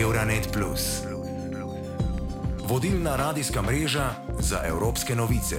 Euronet. Vodilna radijska mreža za evropske novice.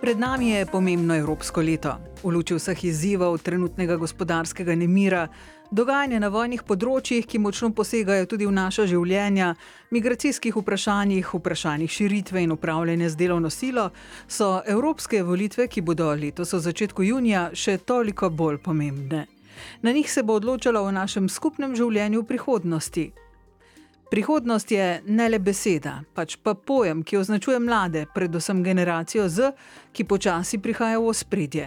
Pred nami je pomembno evropsko leto. V luči vseh izzivov trenutnega gospodarskega nemira, dogajanja na vojnih področjih, ki močno posegajo tudi v naša življenja, migracijskih vprašanjih, vprašanjih širitve in upravljanja z delovno silo, so evropske volitve, ki bodo letos v začetku junija, še toliko bolj pomembne. Na njih se bo odločalo o našem skupnem življenju v prihodnosti. Prihodnost je ne le beseda, pač pa pojem, ki označuje mlade, predvsem generacijo Z, ki počasi prihaja v ospredje.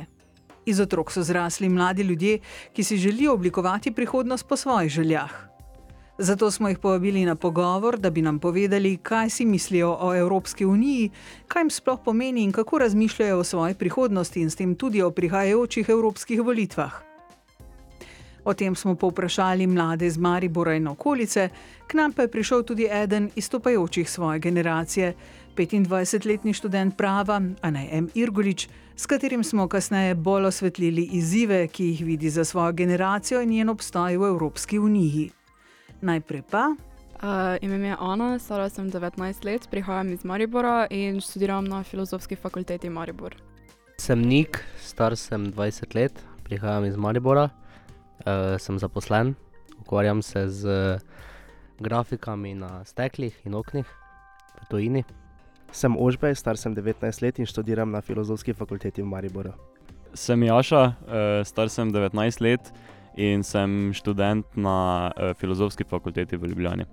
Iz otrok so zrasli mladi ljudje, ki si želijo oblikovati prihodnost po svojih željah. Zato smo jih povabili na pogovor, da bi nam povedali, kaj si mislijo o Evropski uniji, kaj jim sploh pomeni in kako razmišljajo o svoji prihodnosti in s tem tudi o prihajajočih evropskih volitvah. O tem smo povprašali mlade iz Maribora in okolice, k nam pa je prišel tudi eden izstopajočih svoje generacije, 25-letni študent prava Anaj M. Irgulič, s katerim smo kasneje bolj osvetlili izzive, ki jih vidi za svojo generacijo in njen obstoj v Evropski uniji. Najprej pa. Uh, ime mi je Ana, stara sem 19 let, prihajam iz Maribora in študiram na Filozofski fakulteti Maribor. Sem Nik, star sem 20 let, prihajam iz Maribora, uh, sem zaposlen, ukvarjam se z grafikami na steklih in oknih v Tujini. Sem Ožbej, star sem 19 let in študiram na Filozofski fakulteti v Mariboru. Sem Jaša, star sem 19 let in sem študent na Filozofski fakulteti v Ljubljani.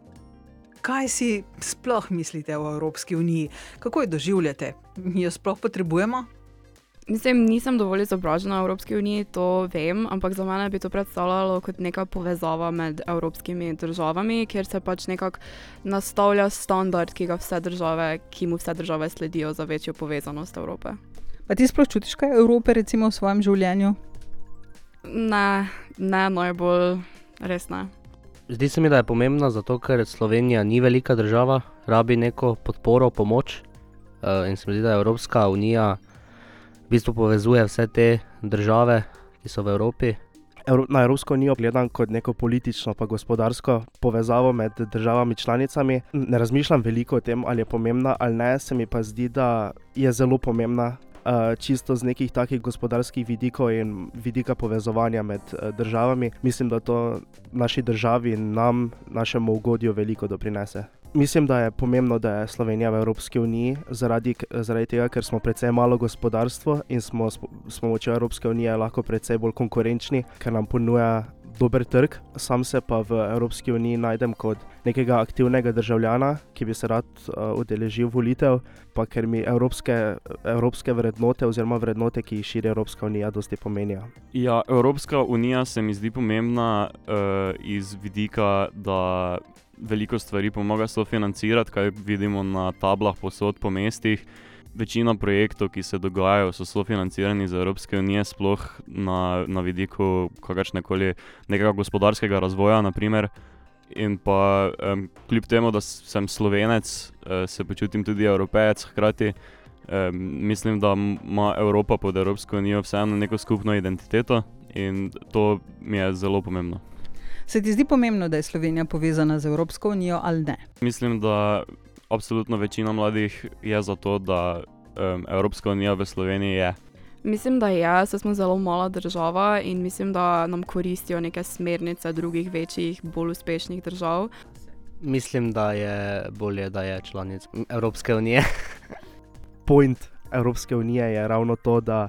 Kaj si sploh mislite o Evropski uniji? Kako jo doživljate? Jo sploh potrebujemo? Mislim, nisem dovolj izobražena v Evropski uniji, to vem, ampak za mene bi to predstavljalo kot neka povezava med evropskimi državami, kjer se pač nekako nastavlja standard, ki ga vse države, ki mu vse države sledijo za večjo povezanost Evrope. Pa ti sploh čutiš kaj Evrope recimo v svojem življenju? Ne, ne najbolj, res ne. Zdi se mi, da je pomembno zato, ker Slovenija ni velika država, rabi neko podporo, pomoč. Uh, in se mi zdi, da je Evropska unija v bistvu povezuje vse te države, ki so v Evropi. Na Evropsko unijo gledam kot neko politično in gospodarsko povezavo med državami članicami. Ne razmišljam veliko o tem, ali je pomembna ali ne, se mi pa zdi, da je zelo pomembna. Čisto z nekih takih gospodarskih vidikov in vidika povezovanja med državami, mislim, da to naši državi in nam, našemu ugodju, veliko doprinese. Mislim, da je pomembno, da je Slovenija v Evropski uniji, zaradi, zaradi tega, ker smo precej malo gospodarstvo in smo s pomočjo Evropske unije lahko precej bolj konkurenčni, ker nam ponuja dober trg. Sam se pa v Evropski uniji najdem kot nekega aktivnega državljana, ki bi se rad udeležil volitev, pa ker mi evropske, evropske vrednote oziroma vrednote, ki jih širi Evropska unija, dosti pomenijo. Ja, Evropska unija se mi zdi pomembna uh, iz vidika, da veliko stvari pomaga sofinancirati, kaj vidimo na tablah posod po mestih. Večina projektov, ki se dogajajo, so sofinancirani iz Evropske unije, sploh na, na vidiku kakršnekoli nekega gospodarskega razvoja. Naprimer. In pa um, kljub temu, da sem slovenec, uh, se počutim tudi evropejec, hkrati um, mislim, da ima Evropa pod Evropsko unijo vseeno neko skupno identiteto in to mi je zelo pomembno. Se ti zdi pomembno, da je Slovenija povezana z Evropsko unijo ali ne? Mislim, da absolutno večina mladih je za to, da um, Evropska unija v Sloveniji je. Mislim, da je, saj smo zelo mala država in mislim, da nam koristijo neke smernice drugih večjih, bolj uspešnih držav. Mislim, da je bolje, da je članica Evropske unije. Point Evropske unije je ravno to, da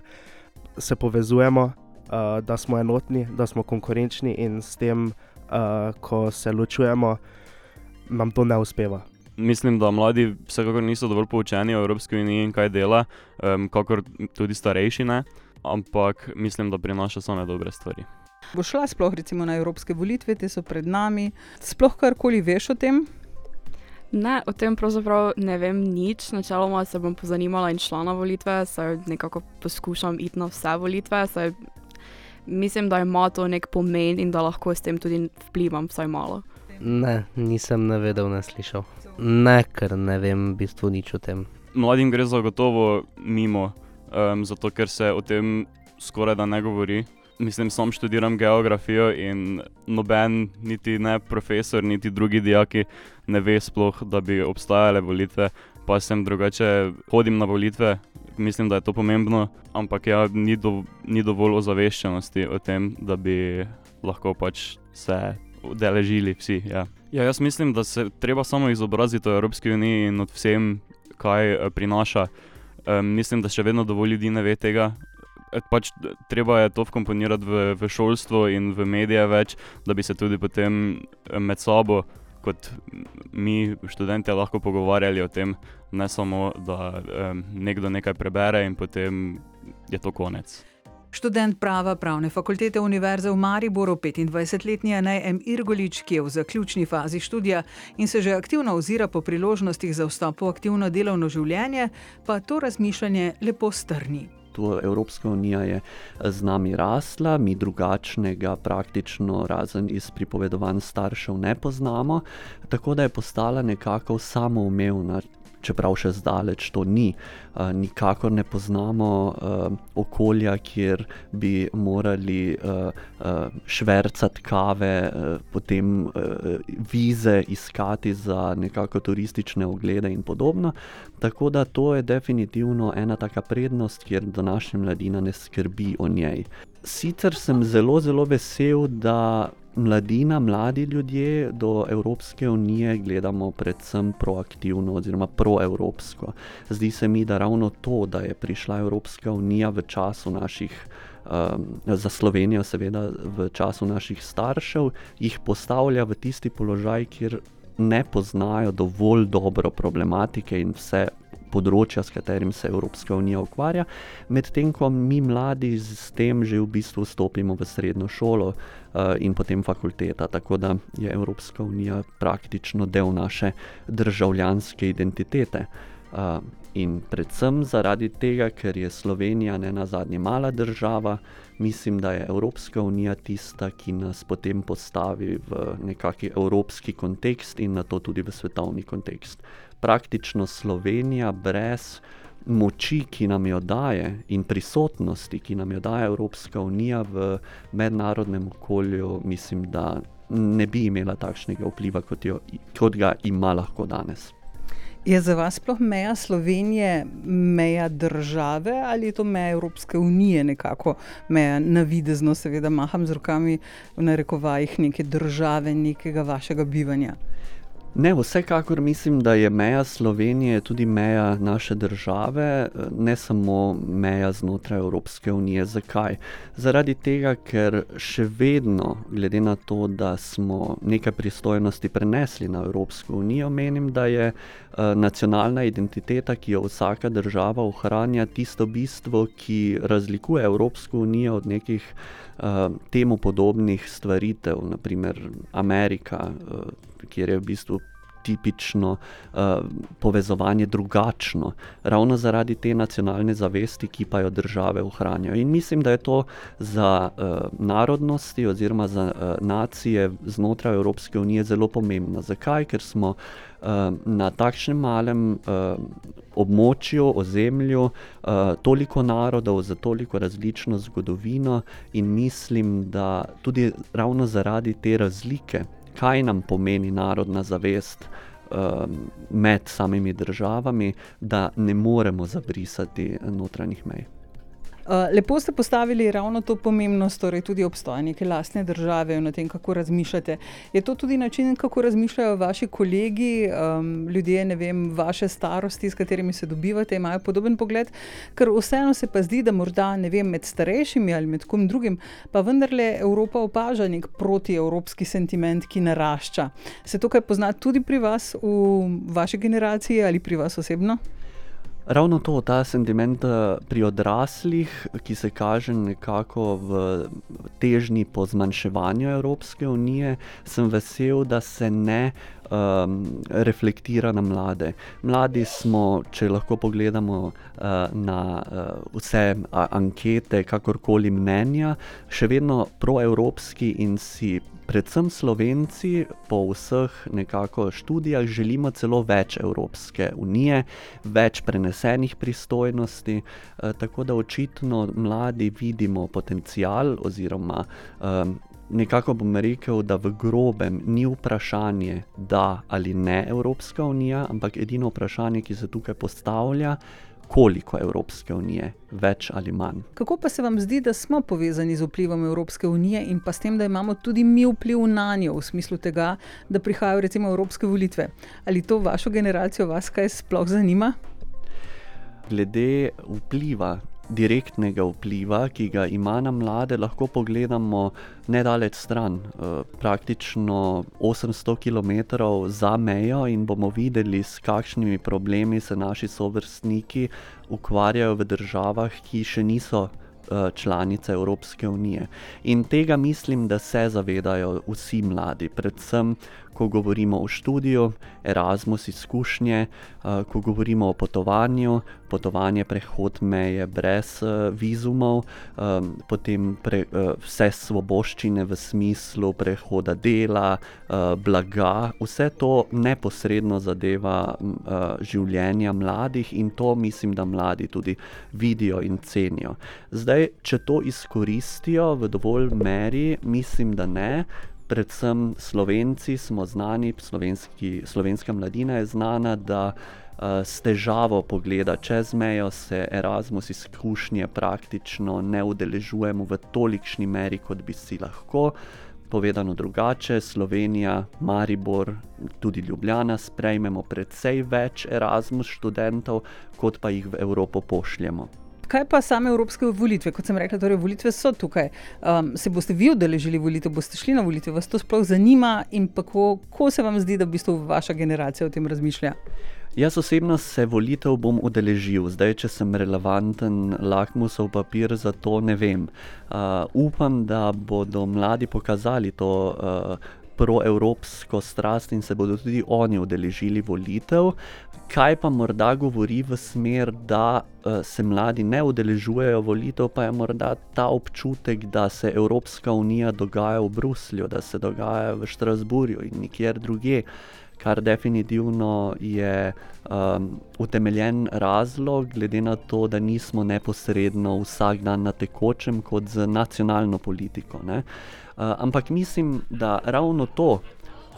se povezujemo, uh, da smo enotni, da smo konkurenčni in s tem, uh, ko se ločujemo, nam to ne uspeva. Mislim, da mladi vsekakor niso dovolj poučeni o Evropski uniji in kaj dela, um, kakor tudi starejši ne, ampak mislim, da prinaša same dobre stvari. Bo šla sploh recimo na evropske volitve, te so pred nami. Sploh karkoli veš o tem? Ne, o tem pravzaprav ne vem nič. Načeloma se bom pozanimala in šla na volitve, saj nekako poskušam iti na vse volitve. Saj mislim, da ima to nek pomen in da lahko s tem tudi vplivam vsaj malo. Ne, nisem ne vedel, ne slišal. Ne, ker ne vem v bistvu nič o tem. Mladim gre zagotovo mimo, um, zato ker se o tem skoraj da ne govori. mislim, sam študiram geografijo in noben, niti ne profesor, niti drugi dijaki ne ve sploh, da bi obstajale volitve. Pa sem drugače, hodim na volitve, mislim, da je to pomembno, ampak ja, ni, do, ni dovolj ozaveščenosti o tem, da bi lahko pač se udeležili vsi. Ja. Ja, jaz mislim, da se treba samo izobraziti o Evropski uniji in o vsem, kaj eh, prinaša. Um, mislim, da še vedno dovolj ljudi ne ve tega. Eh, pač, treba je to vkomponirati v, v šolstvo in v medije več, da bi se tudi potem eh, med sabo, kot mi, študenti, lahko pogovarjali o tem, ne samo, da um, nekdo nekaj prebere in potem je to konec. Študent prava pravne fakultete Univerze v Mariboru, 25-letni Anaj M. Irgolič, ki je v zaključni fazi študija in se že aktivno ozira po priložnostih za vstop v aktivno delovno življenje, pa to razmišljanje lepo strni. Evropska unija je z nami rasla, mi drugačnega, praktično, razen iz pripovedovanj staršev, ne poznamo, tako da je postala nekako samoumevna čeprav še zdaleč to ni. Uh, nikakor ne poznamo uh, okolja, kjer bi morali uh, švrcati kave, potem vize iskati za nekako turistične oglede in podobno. Tako da to je definitivno ena taka prednost, kjer današnja mladina ne skrbi o njej. Sicer sem zelo, zelo vesel, da mladina, mladi ljudje do Evropske unije gledamo predvsem proaktivno oziroma proevropsko. Zdi se mi, da ravno to, da je prišla Evropska unija v času naših. Um, za Slovenijo, seveda, v času naših staršev, jih postavlja v tisti položaj, kjer ne poznajo dovolj dobro problematike in vse področja, s katerim se Evropska unija ukvarja, medtem ko mi mladi s tem že v bistvu vstopimo v srednjo šolo uh, in potem fakulteta. Tako da je Evropska unija praktično del naše državljanske identitete. Uh, in predvsem zaradi tega, ker je Slovenija ne na zadnje mala država, mislim, da je Evropska unija tista, ki nas potem postavi v nekakšen evropski kontekst in na to tudi v svetovni kontekst. Praktično Slovenija brez moči, ki nam jo daje, in prisotnosti, ki nam jo daje Evropska unija v mednarodnem okolju, mislim, da ne bi imela takšnega vpliva, kot, jo, kot ga ima lahko danes. Je za vas sploh meja Slovenije meja države ali je to meja Evropske unije, nekako meja navidezno, seveda, maham z rokami v narekovajih neke države, nekega vašega bivanja? Ne, vsekakor mislim, da je meja Slovenije tudi meja naše države, ne samo meja znotraj Evropske unije. Zakaj? Zaradi tega, ker še vedno, glede na to, da smo nekaj pristojnosti prenesli na Evropsko unijo, menim, da je uh, nacionalna identiteta, ki jo vsaka država ohranja, tisto bistvo, ki razlikuje Evropsko unijo od nekih temu podobnih stvaritev, naprimer Amerika. Uh, kjer je v bistvu tipično uh, povezovanje drugačno, ravno zaradi te nacionalne zavesti, ki pa jo države ohranjajo. In mislim, da je to za uh, narodnosti oziroma za uh, nacije znotraj Evropske unije zelo pomembno. Zakaj? Ker smo uh, na takšnem malem uh, območju, ozemlju, uh, toliko narodov, za toliko različno zgodovino, in mislim, da tudi ravno zaradi te razlike kaj nam pomeni narodna zavest um, med samimi državami, da ne moremo zabrisati notranjih mej. Eh, lepo ste postavili ravno to pomembnost, torej tudi obstoja neke lastne države in o tem, kako razmišljate. Je to tudi način, kako razmišljajo vaši kolegi, um, ljudje, ne vem, vaše starosti, s katerimi se dobivate, imajo podoben pogled, ker vseeno se pa zdi, da morda ne vem, med starejšimi ali med kom drugim, pa vendarle Evropa opaža nek protievropski sentiment, ki narašča. Se to kaj pozna tudi pri vas, v vaši generaciji ali pri vas osebno? Ravno to, ta sentiment eh, pri odraslih, ki se kaže nekako v težnji po zmanjševanju Evropske unije, sem vesel, da se ne um, reflektira na mlade. Mladi smo, če lahko pogledamo uh, na uh, vse ankete, kakorkoli mnenja, še vedno proevropski in si predvsem Slovenci po vseh nekako študijah želimo celo več Evropske unije, več prenesenih pristojnosti, eh, tako da očitno mladi vidimo potencial oziroma eh, nekako bom rekel, da v grobem ni vprašanje da ali ne Evropska unija, ampak edino vprašanje, ki se tukaj postavlja, koliko Evropske unije, več ali manj. Kako pa se vam zdi, da smo povezani z vplivom Evropske unije in pa s tem, da imamo tudi mi vpliv na njo, v smislu tega, da prihajajo recimo Evropske volitve? Ali to vašo generacijo vas kaj sploh zanima? Glede vpliva direktnega vpliva, ki ga ima na mlade, lahko pogledamo nedaleč stran, eh, praktično 800 km za mejo, in bomo videli, s kakšnimi problemi se naši sovrstniki ukvarjajo v državah, ki še niso. Eh, članice Evropske unije. In tega mislim, da se zavedajo vsi mladi, predvsem ko govorimo o študiju, Erasmus izkušnje, ko govorimo o potovanju, potovanje, prehod meje brez vizumov, um, potem pre, vse svoboščine v smislu prehoda dela, blaga, vse to neposredno zadeva življenja mladih in to mislim, da mladi tudi vidijo in cenijo. Zdaj, če to izkoristijo v dovolj meri, mislim, da ne predvsem Slovenci smo znani, slovenski, slovenska mladina je znana, da uh, s težavo pogleda čez mejo, se Erasmus izkušnje praktično ne udeležujemo v tolikšni meri, kot bi si lahko. Povedano drugače, Slovenija, Maribor, tudi Ljubljana sprejmemo precej več Erasmus študentov, kot pa jih v Evropo pošljemo. Kaj pa same evropske volitve? Kot sem rekla, torej volitve so tukaj. Um, se boste vi udeležili volitev, boste šli na volitve, vas to sploh zanima in kako se vam zdi, da v bistvu vaša generacija o tem razmišlja? Jaz osebno se volitev bom udeležil, zdaj, če sem relevanten lakmusov papir, za to ne vem. Uh, upam, da bodo mladi pokazali to. Uh, proevropsko strast in se bodo tudi oni udeležili volitev. Kaj pa morda govori v smer, da uh, se mladi ne udeležujejo volitev, pa je morda ta občutek, da se Evropska unija dogaja v Bruslju, da se dogaja v Štrasburju in nikjer drugje. Kar definitivno je um, utemeljen razlog, glede na to, da nismo neposredno vsak dan na tekočem kot z nacionalno politiko. Uh, ampak mislim, da ravno to,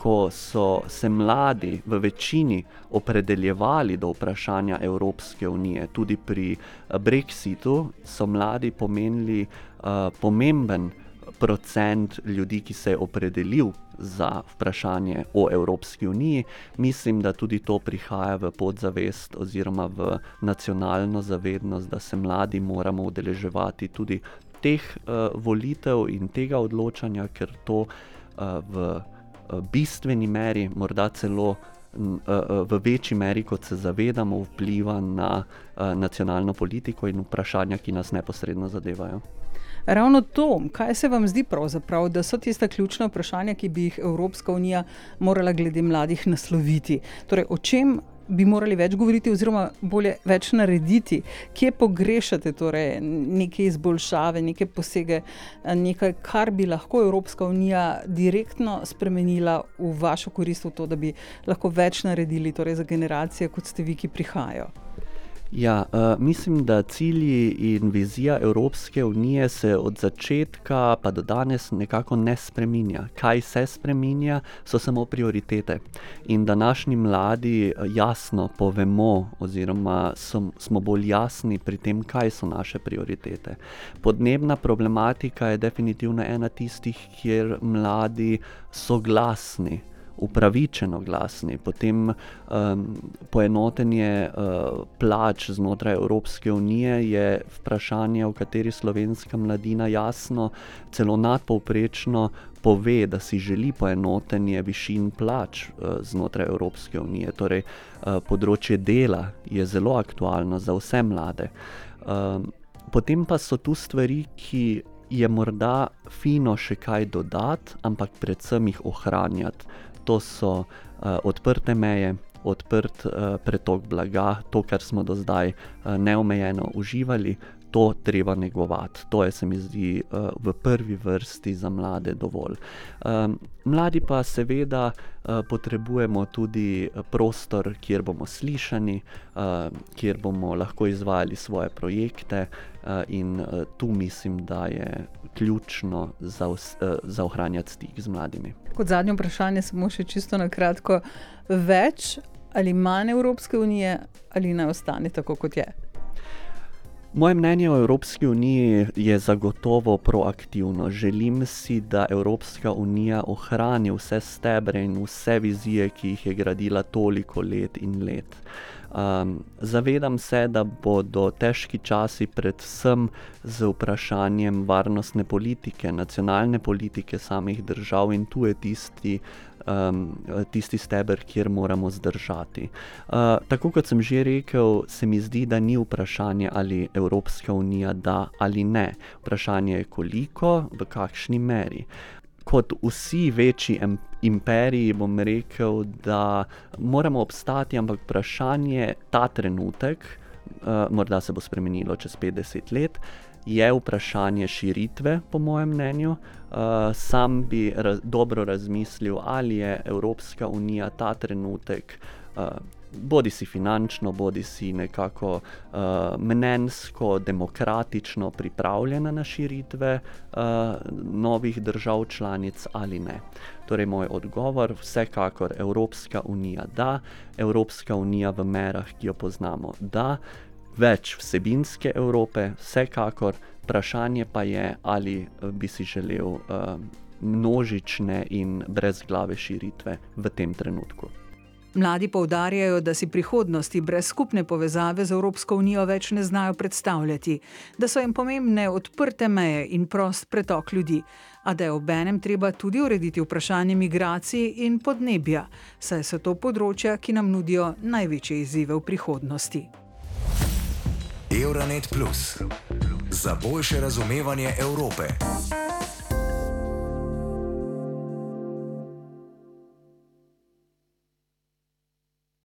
ko so se mladi v večini opredeljevali do vprašanja Evropske unije, tudi pri Brexitu, so mladi pomenili uh, pomemben procent ljudi, ki se je opredelil za vprašanje o Evropski uniji. Mislim, da tudi to prihaja v podzavest oziroma v nacionalno zavednost, da se mladi moramo udeleževati tudi teh uh, volitev in tega odločanja, ker to uh, v uh, bistveni meri, morda celo uh, v večji meri, kot se zavedamo, vpliva na uh, nacionalno politiko in vprašanja, ki nas neposredno zadevajo. Ravno to, kaj se vam zdi pravzaprav, da so tiste ključne vprašanja, ki bi jih Evropska unija morala glede mladih nasloviti? Torej, o čem bi morali več govoriti, oziroma bolje več narediti, kje pogrešate torej, neke izboljšave, neke posege, nekaj, kar bi lahko Evropska unija direktno spremenila v vašo korist, v to, da bi lahko več naredili torej, za generacije, kot ste vi, ki prihajajo. Ja, uh, mislim, da cilji in vizija Evropske unije se od začetka pa do danes nekako ne spreminja. Kaj se spreminja, so samo prioritete. In današnji mladi jasno povemo, oziroma som, smo bolj jasni pri tem, kaj so naše prioritete. Podnebna problematika je definitivno ena tistih, kjer mladi so glasni upravičeno glasni, potem um, poenotenje uh, plač znotraj Evropske unije je vprašanje, v kateri slovenska mladina jasno, celo nadpovprečno pove, da si želi poenotenje višin plač uh, znotraj Evropske unije. Torej, uh, področje dela je zelo aktualno za vse mlade. Um, potem pa so tu stvari, ki. Je morda fino še kaj dodati, ampak predvsem jih ohranjati to so odprte meje, odprt pretok blaga, to, kar smo do zdaj neomejeno uživali, to treba negovati. To je, se mi zdi, uh, v prvi vrsti za mlade dovolj. Um, mladi pa seveda uh, potrebujemo tudi prostor, kjer bomo slišani, uh, kjer bomo lahko izvajali svoje projekte, uh, in uh, tu mislim, da je ključno za, uh, za ohranjati stik z mladimi. Kot zadnje vprašanje, samo še čisto na kratko. Več ali manj Evropske unije, ali naj ostane tako, kot je? Moje mnenje o Evropski uniji je zagotovo proaktivno. Želim si, da Evropska unija ohrani vse stebre in vse vizije, ki jih je gradila toliko let in let. Um, zavedam se, da bodo težki časi, predvsem z vprašanjem varnostne politike, nacionalne politike samih držav, in tu je tisti, um, tisti steber, kjer moramo zdržati. Uh, tako kot sem že rekel, se mi zdi, da ni vprašanje, ali Evropska unija da ali ne. Vprašanje je, koliko, v kakšni meri. Kot vsi večji imperiji, bom rekel, da moramo obstati, ampak vprašanje ta trenutek, uh, morda se bo spremenilo čez 50 let, je vprašanje širitve, po mojem mnenju. Uh, sam bi raz, dobro razmislil, ali je Evropska unija ta trenutek. Uh, Bodi si finančno, bodi si nekako uh, mnenjsko, demokratično pripravljena na širitve uh, novih držav članic ali ne. Torej, moj odgovor: vsekakor Evropska unija da, Evropska unija v merah, ki jo poznamo, da, več vsebinske Evrope, vsekakor, vprašanje pa je, ali eh, bi si želel uh, množične in brezglave širitve v tem trenutku. Mladi poudarjajo, da si prihodnosti brez skupne povezave z Evropsko unijo več ne znajo predstavljati, da so jim pomembne odprte meje in prost pretok ljudi, a da je ob enem treba tudi urediti vprašanje migracij in podnebja, saj so to področja, ki nam nudijo največje izzive v prihodnosti. Euronet Plus za boljše razumevanje Evrope.